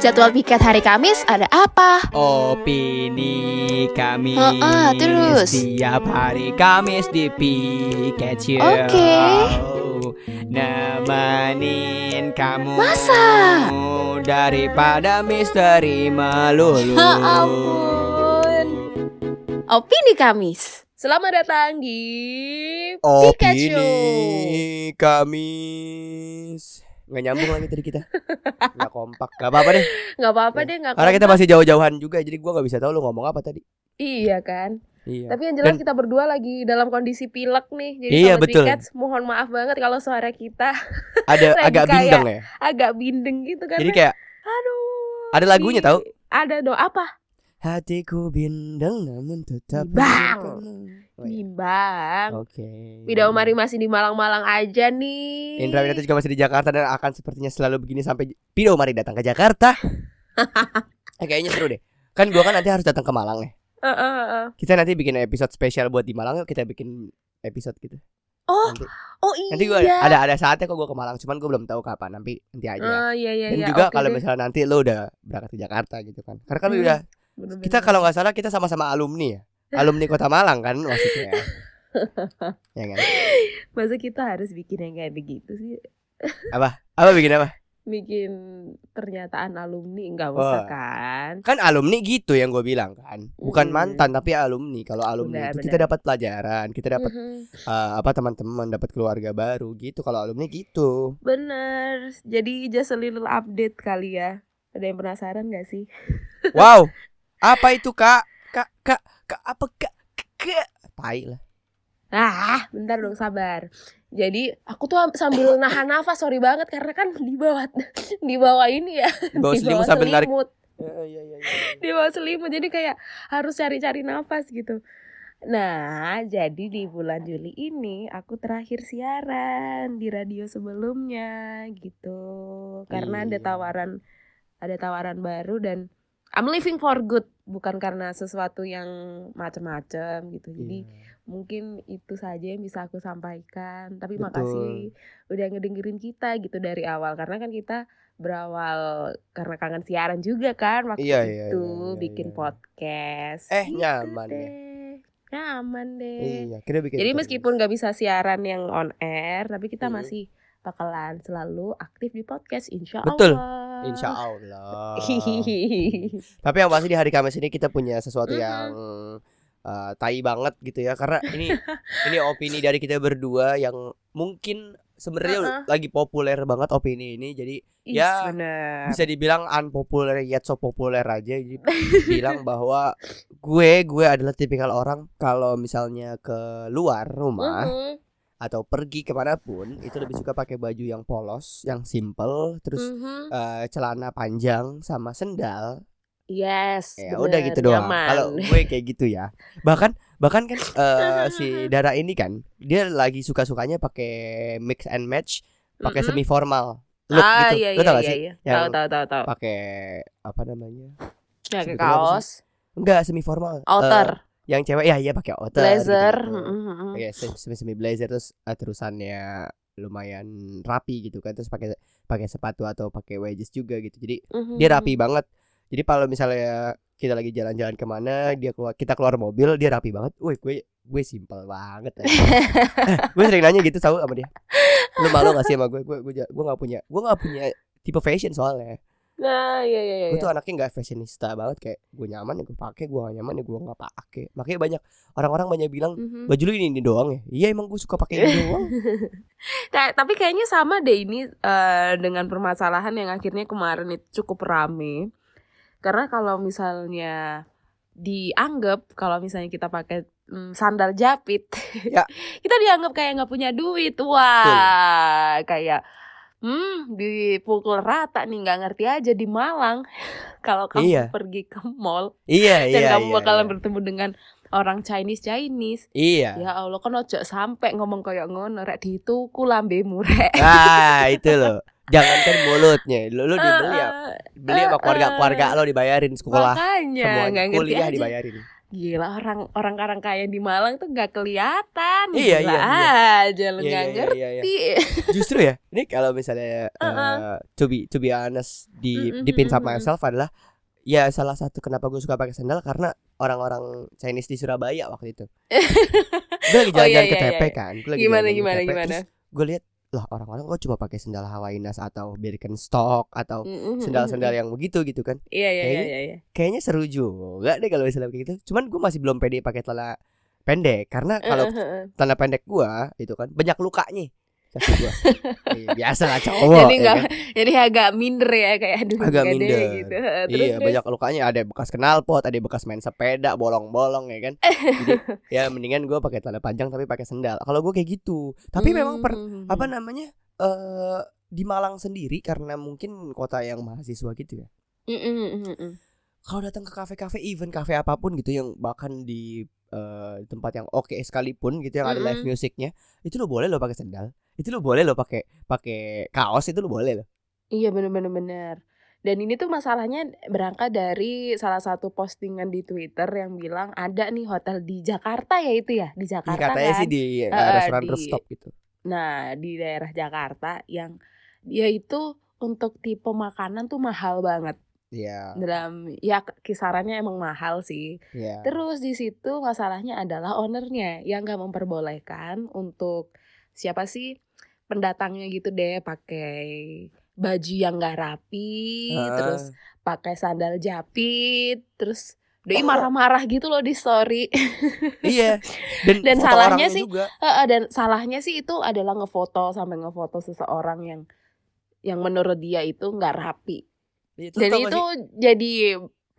Jadwal piket hari Kamis ada apa? Opini kami Heeh, terus? Setiap hari Kamis di Piket Oke. Nemenin kamu Masa? Daripada misteri melulu Ya ampun. Opini Kamis. Selamat datang di Pikachu. Opini Kamis Nggak nyambung lagi tadi kita. Nggak kompak. Gak apa-apa deh. Gak apa-apa deh gak Karena kita masih jauh-jauhan juga Jadi gua nggak bisa tahu lu ngomong apa tadi. Iya kan? Iya. Tapi yang jelas Dan- kita berdua lagi dalam kondisi pilek nih. Jadi Iya, Sobat betul. Pikets, mohon maaf banget kalau suara kita Ada agak bindeng ya? agak bindeng gitu kan Jadi kayak Aduh. Ada lagunya Ih, tahu? Ada dong apa? Hatiku bindeng namun tetap Bimbang. memikirkanmu. Oh, iya. Bimbang Oke. Vida Umari masih di Malang-Malang aja nih Indra Winata juga masih di Jakarta dan akan sepertinya selalu begini sampai Pido Mari datang ke Jakarta. eh, kayaknya seru deh. Kan gua kan nanti harus datang ke Malang ya. Eh, eh, eh. Kita nanti bikin episode spesial buat di Malang yuk kita bikin episode gitu. Oh, Nanti, oh iya nanti gua ada, ada ada saatnya kok gua ke Malang, cuman gua belum tahu kapan. Nanti nanti aja. Oh iya iya dan iya juga oke kalau deh. misalnya nanti lo udah berangkat ke Jakarta gitu kan. Karena kan Hmm, udah Bener-bener. kita kalau nggak salah kita sama-sama alumni ya. Alumni Kota Malang kan maksudnya. ya kan? Masa kita harus bikin yang kayak begitu sih Apa bikin apa? Bikin pernyataan alumni Enggak usah Wah. kan Kan alumni gitu yang gue bilang kan. Bukan Mm. mantan tapi alumni. Kalau alumni Benar, itu benar. kita dapat pelajaran, kita dapat eh, apa teman-teman, dapat keluarga baru gitu. Kalau alumni gitu. Bener Jadi just a little update kali ya Ada yang penasaran gak sih? Wow. apa itu, Kak? Kak, Kak, Kak apa Kak? Kak. Tai lah. Ah, bentar dong sabar. Jadi aku tuh sambil nahan nafas, sorry banget karena kan di bawah di bawah ini ya, di selimut bawah sambil narik. selimut, Iya, iya, iya, di bawah selimut. Jadi kayak harus cari-cari nafas gitu. Nah, jadi di bulan Juli ini aku terakhir siaran di radio sebelumnya gitu. Karena ada tawaran ada tawaran baru dan I'm living for good, bukan karena sesuatu yang macam-macam gitu. Jadi Iya. mungkin itu saja yang bisa aku sampaikan tapi Betul. makasih udah ngedengerin kita gitu dari awal karena kan kita berawal karena kangen siaran juga kan waktu Iya, iya, itu iya, iya, bikin iya. podcast Eh, Gitu nyaman ya. deh. nyaman deh Iya, kita bikin jadi meskipun nggak bisa siaran yang on air tapi kita Hmm. masih bakalan selalu aktif di podcast insya Betul. Allah Insya Allah. Tapi yang pasti di hari Kamis ini kita punya sesuatu Mhm. yang uh, tai banget gitu ya karena ini ini opini dari kita berdua yang mungkin sebenarnya lagi populer banget opini ini jadi Ih, Ya, bener. bisa dibilang unpopular yet so populer aja jadi bilang bahwa gue gue adalah tipikal orang kalau misalnya ke luar rumah Mhm. Atau pergi ke mana pun itu lebih suka pakai baju yang polos yang simple terus Mhm. uh, celana panjang sama sendal Yes, Ya bener, udah gitu doang. Kalau gue kayak gitu ya. Bahkan bahkan kan eh, si Dara ini kan dia lagi suka-sukanya pakai mix and match, pakai Mm-mm. semi formal look ah, gitu. iya, Lo iya, tau gak iya, sih? iya. Yang Tahu tahu tahu tahu. Pakai apa namanya? Ya, apa kaos, Enggak semi formal. outer, yang cewek ya iya pakai outer. blazer. gitu. mm, mm, mm. Iya, semi semi blazer terus eh, terusannya lumayan rapi gitu kan terus pakai pakai sepatu atau pakai wedges juga gitu. Jadi Mhm. dia rapi banget jadi kalau misalnya kita lagi jalan-jalan ke mana dia keluar kita keluar mobil dia rapi banget woi gue gue simpel banget ya. gue sering nanya gitu tahu sama dia lu malu gak sih sama gue gue gue gue nggak punya gue nggak punya tipe fashion soalnya Nah, iya iya iya. gue tuh anaknya nggak fashionista banget kayak gue nyaman ya gue pakai gue gak nyaman ya gue nggak pakai makanya banyak orang-orang banyak bilang Mhm. baju lu ini, ini doang ya iya emang gue suka pakai ini doang Nah, tapi kayaknya sama deh ini eh, dengan permasalahan yang akhirnya kemarin itu cukup rame. Karena kalau misalnya dianggap kalau misalnya kita pakai mm, sandal japit, Ya. kita dianggap kayak nggak punya duit. Wah, kayak hmm dipukul rata nih nggak ngerti aja di Malang. kalau kamu Iya. pergi ke mall iya dan iya kamu iya, bakalan iya. bertemu dengan orang Chinese Chinese. iya Ya Allah kan ojo sampai ngomong kayak ngono rek dituku lambemu rek. nah itu loh jangankan mulutnya lu, lu dibeli ya Ah, beli sama keluarga keluarga lo dibayarin sekolah Makanya ngerti kuliah aja. dibayarin Gila orang orang orang kaya di Malang tuh nggak kelihatan. Iya, Gila iya, aja lu Iya, iya, iya, iya. ngerti. Justru ya, ini kalau misalnya Uh-uh. eh, to be to be honest di di pin sama myself adalah ya salah satu kenapa gue suka pakai sandal karena orang-orang Chinese di Surabaya waktu itu. gue lagi Oh, jalan-jalan iya, ke iya, TP iya. kan. Gue lagi Gimana jalan-jalan ke gimana TP, gimana? terus gue lihat lah orang-orang kok cuma pakai sandal Hawaiinas atau Birkenstock atau sendal-sendal yang begitu gitu kan. Iya iya iya Kayaknya- iya. iya. Kayaknya seru juga deh kalau misalnya kayak gitu. Cuman gue masih belum pede pakai celana pendek karena kalau Eh, eh, eh. celana pendek gua itu kan banyak lukanya kaki gua. Iya, biasa lah cowok. Jadi ya nggak kan? jadi agak minder ya kayak aduh Agak deh, minder. gitu. Terus, iya terus. banyak lukanya ada bekas knalpot ada bekas main sepeda bolong-bolong ya kan jadi ya mendingan gua pakai celana panjang tapi pakai sendal kalau gua kayak gitu tapi memang per, Hmm. apa namanya eh di Malang sendiri karena mungkin kota yang mahasiswa gitu ya Mm, mm, mm, mm, mm. kalau datang ke kafe-kafe event kafe apa pun gitu yang bahkan di eh, tempat yang oke sekalipun gitu yang ada live Mm-mm. musiknya itu lo boleh lo pakai sendal itu lo boleh lo pakai pakai kaos itu lo boleh lo Iya bener. Dan ini tuh masalahnya berangkat dari salah satu postingan di Twitter yang bilang ada nih hotel di Jakarta ya itu ya? Di Ih, Jakarta katanya kan. sih di Eh, restoran di- rooftop gitu. Nah di daerah Jakarta yang dia itu untuk tipe makanan tuh mahal banget. Iya. Dalam ya kisarannya emang mahal sih. iya. Terus di situ masalahnya adalah ownernya yang nggak memperbolehkan untuk siapa sih pendatangnya gitu deh pakai baju yang nggak rapi, Ah. terus pakai sandal japit, terus doi marah-marah gitu loh di story. iya dan, Dan salahnya sih, juga. Heeh, Dan salahnya sih itu adalah ngefoto sampai ngefoto seseorang yang yang menurut dia itu nggak rapi. Iya, tau gak itu sih? jadi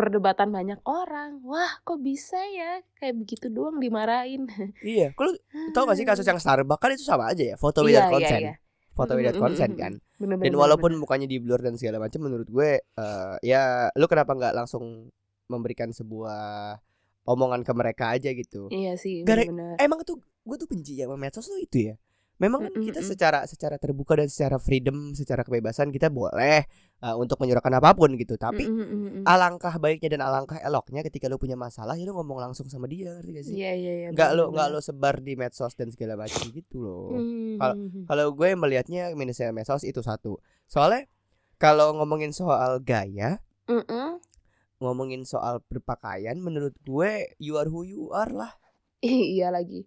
perdebatan banyak orang. Wah, kok bisa ya kayak begitu doang dimarahin. iya kalau tau gak sih kasus yang Starbucks kan itu sama aja ya foto Iya, without iya, consent iya. foto Mm, without mm, consent kan Bener, dan bener, walaupun bener. mukanya di blur dan segala macam menurut gue eh, ya lu kenapa nggak langsung memberikan sebuah omongan ke mereka aja gitu Iya sih, Gara- bener-bener. emang tuh gue tuh benci sama medsos tuh itu ya memang kan kita secara secara terbuka dan secara freedom secara kebebasan kita boleh uh, untuk menyuarakan apa pun gitu. Tapi alangkah baiknya dan alangkah eloknya ketika lu punya masalah ya lu ngomong langsung sama dia ngerti gak sih? Iya, iya, iya. nggak lo nggak lo sebar di medsos dan segala macam gitu loh. Hmm, Kalau- hmm, hmm. kalau gue melihatnya minusnya medsos itu satu. Soalnya kalau ngomongin soal gaya ngomongin soal berpakaian menurut gue you are who you are lah. Iya lagi.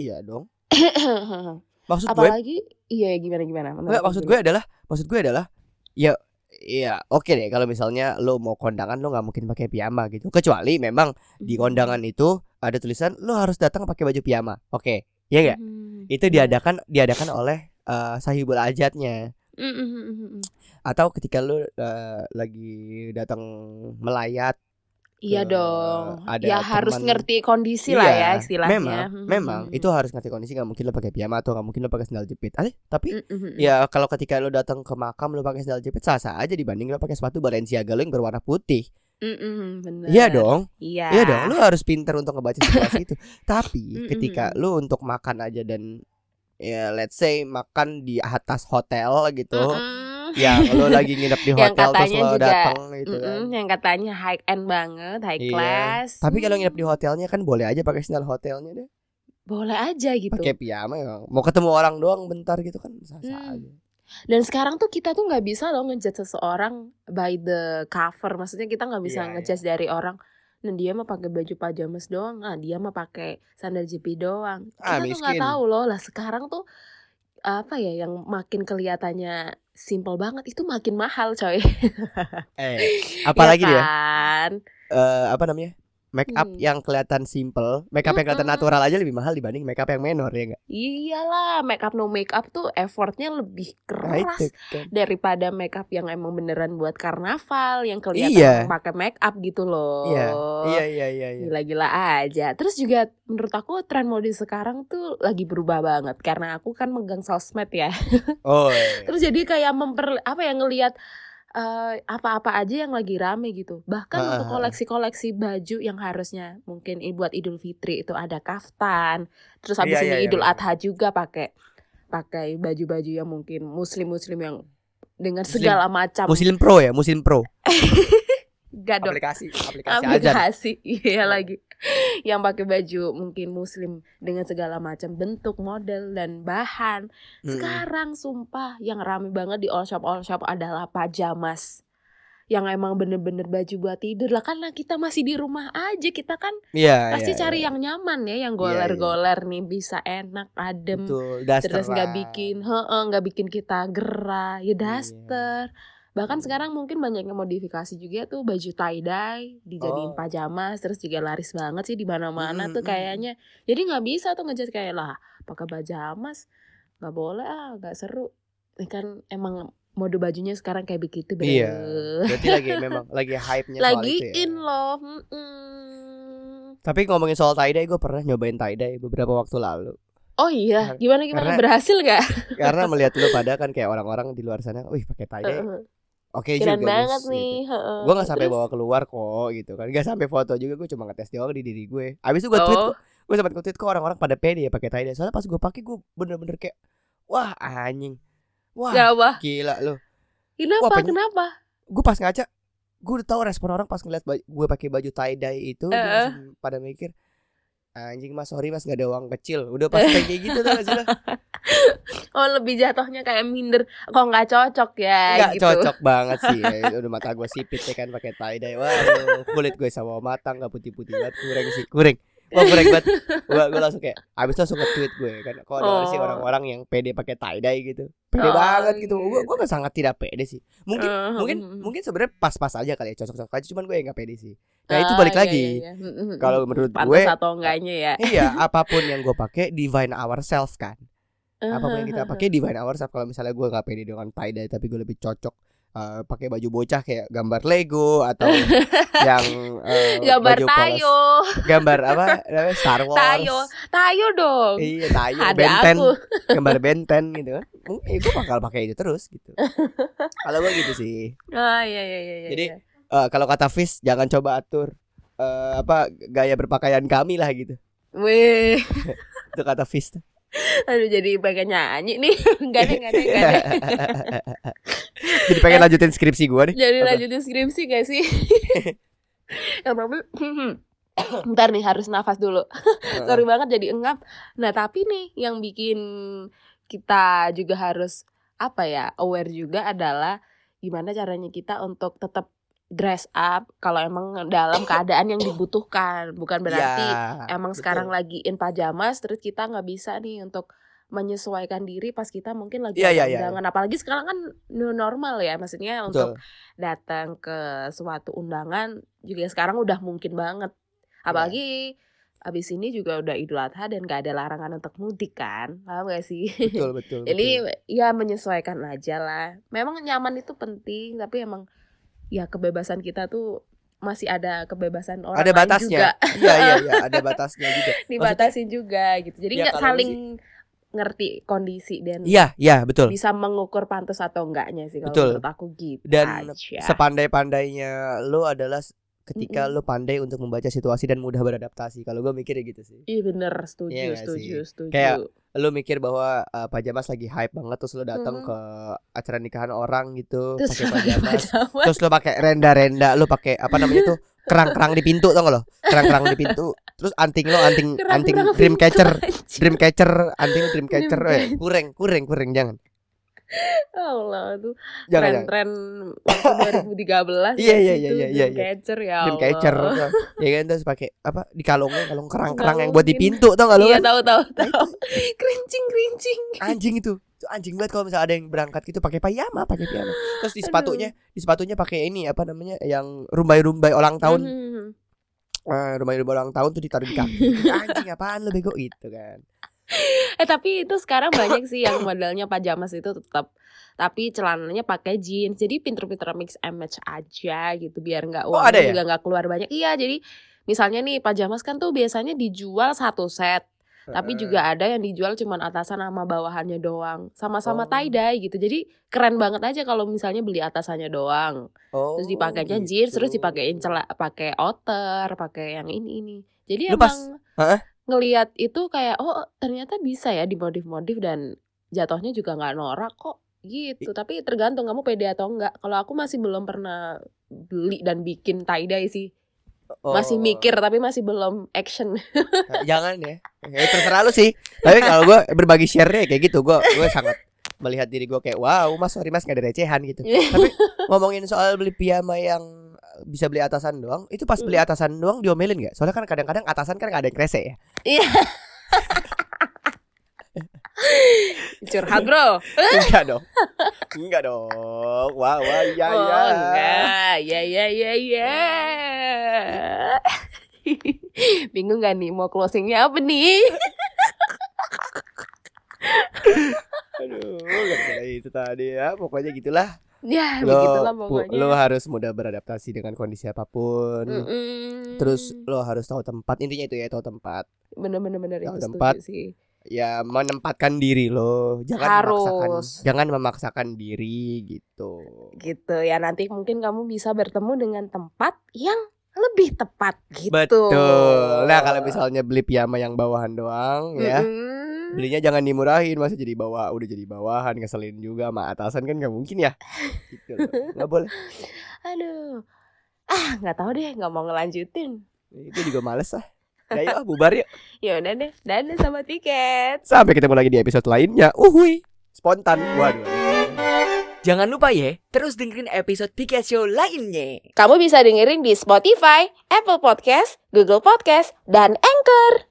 iya dong maksud gue Apalagi iya gimana gimana. Enggak, maksud gue adalah maksud gue adalah ya ya oke deh kalau misalnya lo mau kondangan lo nggak mungkin pakai piyama gitu kecuali memang di Hmm. kondangan itu ada tulisan lo harus datang pakai baju piyama oke ya enggak Hmm. itu diadakan diadakan oleh eh, sahibul ajatnya Mm, mm, mm, mm, mm. atau ketika lo eh, lagi datang melayat Iya dong. ada ya harus teman- ngerti kondisi lah ya Iya, istilahnya. memang Hmm, memang itu harus ngerti kondisi nggak mungkin lo pakai piyama atau nggak mungkin lo pakai sandal jepit Eh, tapi mm, mm, mm. Ya kalau ketika lo datang ke makam lo pakai sandal jepit sah-sah aja dibanding lo pakai sepatu Balenciaga lo yang berwarna putih. Mm. Iya dong. Iya. Iya dong. Lo harus pintar untuk ngebaca situasi itu. Tapi Mm-mm. ketika lo untuk makan aja dan ya let's say makan di atas hotel gitu. Mm-mm. Yang lo lagi nginep di hotel terus katanya lo juga, datang gitu kan. Mm-mm, yang katanya high end banget, high Iya. class. Tapi kalau Hmm, nginep di hotelnya kan boleh aja pakai sandal hotelnya deh. boleh aja gitu. Pakai piyama ya. Mau ketemu orang doang bentar gitu kan sah-sah Hmm. aja. Dan sekarang tuh kita tuh nggak bisa loh ngejudge seseorang by the cover. Maksudnya kita nggak bisa Iya, ngejudge dari orang. Nah dia mah pakai baju pajamas doang. Nah dia mah pakai sandal jepit doang. Ah, Kita tuh nggak tahu loh. Lah sekarang tuh apa ya yang makin kelihatannya simple banget itu makin mahal coy. Eh, apalagi ya dia? kan? eh apa namanya make up Hmm. yang kelihatan simple make up yang kelihatan natural aja lebih mahal dibanding make up yang menor ya enggak Iyalah, make up no make up tuh effortnya lebih nah itu keras kan daripada make up yang emang beneran buat karnaval yang kelihatan Iya. pakai make up gitu loh. iya iya iya iya iya Gila-gila aja. Terus juga menurut aku tren mode sekarang tuh lagi berubah banget karena aku kan megang sosmed ya. oh iya. Terus jadi kayak memper apa ya ngelihat eh, apa-apa aja yang lagi rame gitu. Bahkan Ha, untuk koleksi-koleksi baju yang harusnya mungkin buat Idul Fitri itu ada kaftan. Terus habis Iya, ini iya, iya, Idul. Adha juga pakai pakai baju-baju yang mungkin muslim-muslim yang dengan Muslim. segala macam Muslim Pro ya Muslim Pro Gak dong aplikasi aplikasi aja aplikasi iya lagi yang pakai baju mungkin muslim dengan segala macam bentuk model dan bahan. Sekarang sumpah yang rame banget di all shop all shop adalah pajamas. Yang emang bener-bener baju buat tidur. Lah karena kita masih di rumah aja kita kan Iya, pasti iya, cari iya. yang nyaman ya yang Iya, iya. goler-goler nih bisa enak adem betul terus nggak bikin heeh nggak bikin kita gerah ya daster bahkan Hmm. sekarang mungkin banyak yang modifikasi juga tuh baju tie dye dijadiin Oh. pajamas terus juga laris banget sih di mana-mana Mm, tuh mm, kayaknya jadi nggak bisa tuh ngejat kayak lah pakai pajamas nggak boleh ah nggak seru Ini kan emang mode bajunya sekarang kayak begitu bre. Iya. Berarti lagi memang lagi hype-nya soal lagi itu ya. in loh mm-mm. Tapi ngomongin soal tie dye, gue pernah nyobain tie dye beberapa waktu lalu. oh iya gimana gimana Karena- berhasil nggak Karena melihat lu pada kan kayak orang-orang di luar sana, wih pakai tie dye, oke juga. keren banget Gus," nih Gitu. Gue gak sampai Terus? bawa keluar kok gitu kan. Gak sampai foto juga, gue cuma ngetes doang di diri gue. Abis itu gue tweet, oh gue sempat tweet kok orang-orang pada pede ya pakai tie dye. Soalnya pas gue pakai gue bener-bener kayak, wah anjing, wah nggak apa gila lu. kenapa Wah, pengen- kenapa Gue pas ngaca, gue udah tahu respon orang pas ngeliat gue pakai baju tie dye itu, langsung pada mikir, anjing mas sorry mas gak ada uang kecil. Udah pas kayak gitu tuh sih? Oh lebih jatuhnya kayak minder Kok nggak cocok ya Nggak gitu cocok banget sih ya. Udah mata gue sipit ya kan pakai tie dye Waduh kulit gue sama matang gak putih-putih banget Kurang sih Kuring Wah kurang banget. Gue gue langsung kayak Abis itu langsung nge-tweet gue kan. Kok ada Oh. sih orang-orang yang pede pakai tie dye gitu. Pede Oh, banget gitu. Gue gitu. gue sangat tidak pede sih. Mungkin Eh, mungkin mm, mm. mungkin sebenarnya pas-pas aja kali ya Cocok-cocok aja Cuman gue yang gak pede sih. Nah itu Ah, balik iya, lagi. iya, iya. Mm, mm, mm. Kalau menurut Pantes gue atau enggaknya ya. Iya apa pun yang gue pakai Divine ourselves kan. Apa pun yang kita pakai divine ourselves. Kalau misalnya gue nggak pede dengan tie dye tapi gue lebih cocok eh, pakai baju bocah kayak gambar Lego atau yang eh, Gambar baju polos- tayo. gambar apa namanya Star Wars. Tayo Tayo dong. Iya tayo Ada benten. aku. Gambar benten gitu kan. Eh, gue bakal pakai itu terus gitu. Kalau gue gitu sih. Ah iya iya iya iya, Jadi, iya. Eh, kalau kata Fis jangan coba atur eh, apa gaya berpakaian kami lah gitu. Wih. Itu kata Fis tuh. Aduh jadi pengen nyanyi nih. Enggak deh enggak deh enggak deh. Jadi pengen lanjutin skripsi gue nih. Jadi Apa? lanjutin skripsi gak sih? Ya tapi Ntar nih harus nafas dulu. Sorry banget jadi engap Nah tapi nih yang bikin kita juga harus Apa ya aware juga adalah Gimana caranya kita untuk tetap dress up Kalau emang dalam keadaan yang dibutuhkan. Bukan berarti Ya, emang betul. sekarang lagi in pajamas Terus kita nggak bisa nih untuk menyesuaikan diri pas kita mungkin lagi Iya, ada iya, iya, undangan. apalagi sekarang kan new normal ya maksudnya betul. untuk datang ke suatu undangan juga sekarang udah mungkin banget. Apalagi abis ini juga udah idul adha dan gak ada larangan untuk mudik kan paham gak sih? Betul betul jadi betul. ya menyesuaikan aja lah. Memang nyaman itu penting tapi emang ya kebebasan kita tuh masih ada kebebasan orang ada lain batasnya. juga. Iya iya iya ada batasnya juga. Dibatasin juga gitu. Jadi Ya, nggak kalau saling ngerti kondisi dan iya iya betul. bisa mengukur pantas atau enggaknya sih kalau Betul. menurut aku gitu Dan sepandai-pandainya lo adalah ketika Mm-mm. lo pandai untuk membaca situasi dan mudah beradaptasi. Kalau gue mikirnya gitu sih. Iya bener. Setuju nggak setuju sih? setuju. Kayak- lo mikir bahwa uh, pajamas lagi hype banget terus lo datang Mm. ke acara nikahan orang gitu pakai pajamas pajamas terus lo pakai renda-renda lo pakai apa namanya tuh kerang-kerang di pintu tau gak lo? Kerang-kerang di pintu. Terus anting lo anting anting dream catcher dream catcher anting dream catcher eh, kurang kurang kurang jangan Allah tuh tren-tren waktu 2013 Iya, ya iya, situ, iya, iya, dream iya. catcher ya Allah. catcher ya kan terus pakai apa di kalungnya kalung kerang-kerang yang buat di pintu tau gak lo Iya kan? tahu tahu tahu. Kerincing kerincing. anjing itu anjing banget kalau misalnya ada yang berangkat gitu pakai payama pakai piyama terus di Aduh. sepatunya di sepatunya pakai ini apa namanya yang rumbai-rumbai ulang tahun Mhm. Eh, rumbai-rumbai ulang tahun tuh ditaruh di kaki anjing apaan lo bego gitu kan Eh tapi itu sekarang banyak sih yang modelnya pajamas itu tetap tapi celananya pakai jeans. Jadi pinter-pinter mix and match aja gitu biar nggak Oh, uangnya ada ya? juga nggak keluar banyak. Iya, jadi misalnya nih pajamas kan tuh biasanya dijual satu set. Tapi juga ada yang dijual cuman atasan sama bawahannya doang. Sama-sama Oh. tie dye gitu. Jadi keren banget aja kalau misalnya beli atasannya doang. oh, Terus dipakainya jeans, terus gitu. dipakein celak pakai outer, pakai yang ini ini. Jadi Lu pas- emang Hah? ngelihat itu kayak oh ternyata bisa ya dimodif-modif dan jatuhnya juga nggak norak kok gitu. Tapi tergantung kamu pede atau enggak. Kalau aku masih belum pernah beli dan bikin tie dye sih. Oh. Masih mikir tapi masih belum action. Nah, Jangan ya. Ya terserah lu sih. Tapi kalau gue berbagi share kayak gitu, gue gue sangat melihat diri gue kayak wow mas sorry mas gak ada recehan gitu. Tapi ngomongin soal beli piyama yang bisa beli atasan doang, itu pas beli atasan doang diomelin nggak? Soalnya kan kadang-kadang atasan kan gak ada yang krese ya. Iya. Curhat, Bro. Enggak dong. Enggak dong. Wah wah iya oh, iya. enggak. Ya ya ya ya. Bingung gak nih mau closingnya apa nih? Aduh, gara-gara itu tadi ya. Pokoknya gitulah. Ya, Lo, begitulah pokoknya. lo harus mudah beradaptasi dengan kondisi apa pun. Mm-mm. Terus lo harus tahu tempat. Intinya itu ya, tahu tempat. bener-bener bener Tahu itu tempat. sih. Ya, menempatkan diri lo. Jangan Harus. memaksakan jangan memaksakan diri gitu. Gitu ya nanti mungkin kamu bisa bertemu dengan tempat yang lebih tepat gitu. Betul. Nah, kalau misalnya beli piyama yang bawahan doang ya. Belinya jangan dimurahin masa jadi bawa udah jadi bawahan ngeselin juga sama atasan kan nggak mungkin ya. Gitu loh. Nggak boleh. Aduh. Ah, nggak tahu deh, nggak mau ngelanjutin. Itu juga males ah. Ya yuk bubar yuk. Ya udah deh, dadah sama tiket. Sampai ketemu lagi di episode lainnya. Uhui. Spontan. Waduh. Jangan lupa ya, terus dengerin episode Pika Show lainnya. Kamu bisa dengerin di Spotify, Apple Podcast, Google Podcast, dan Anchor.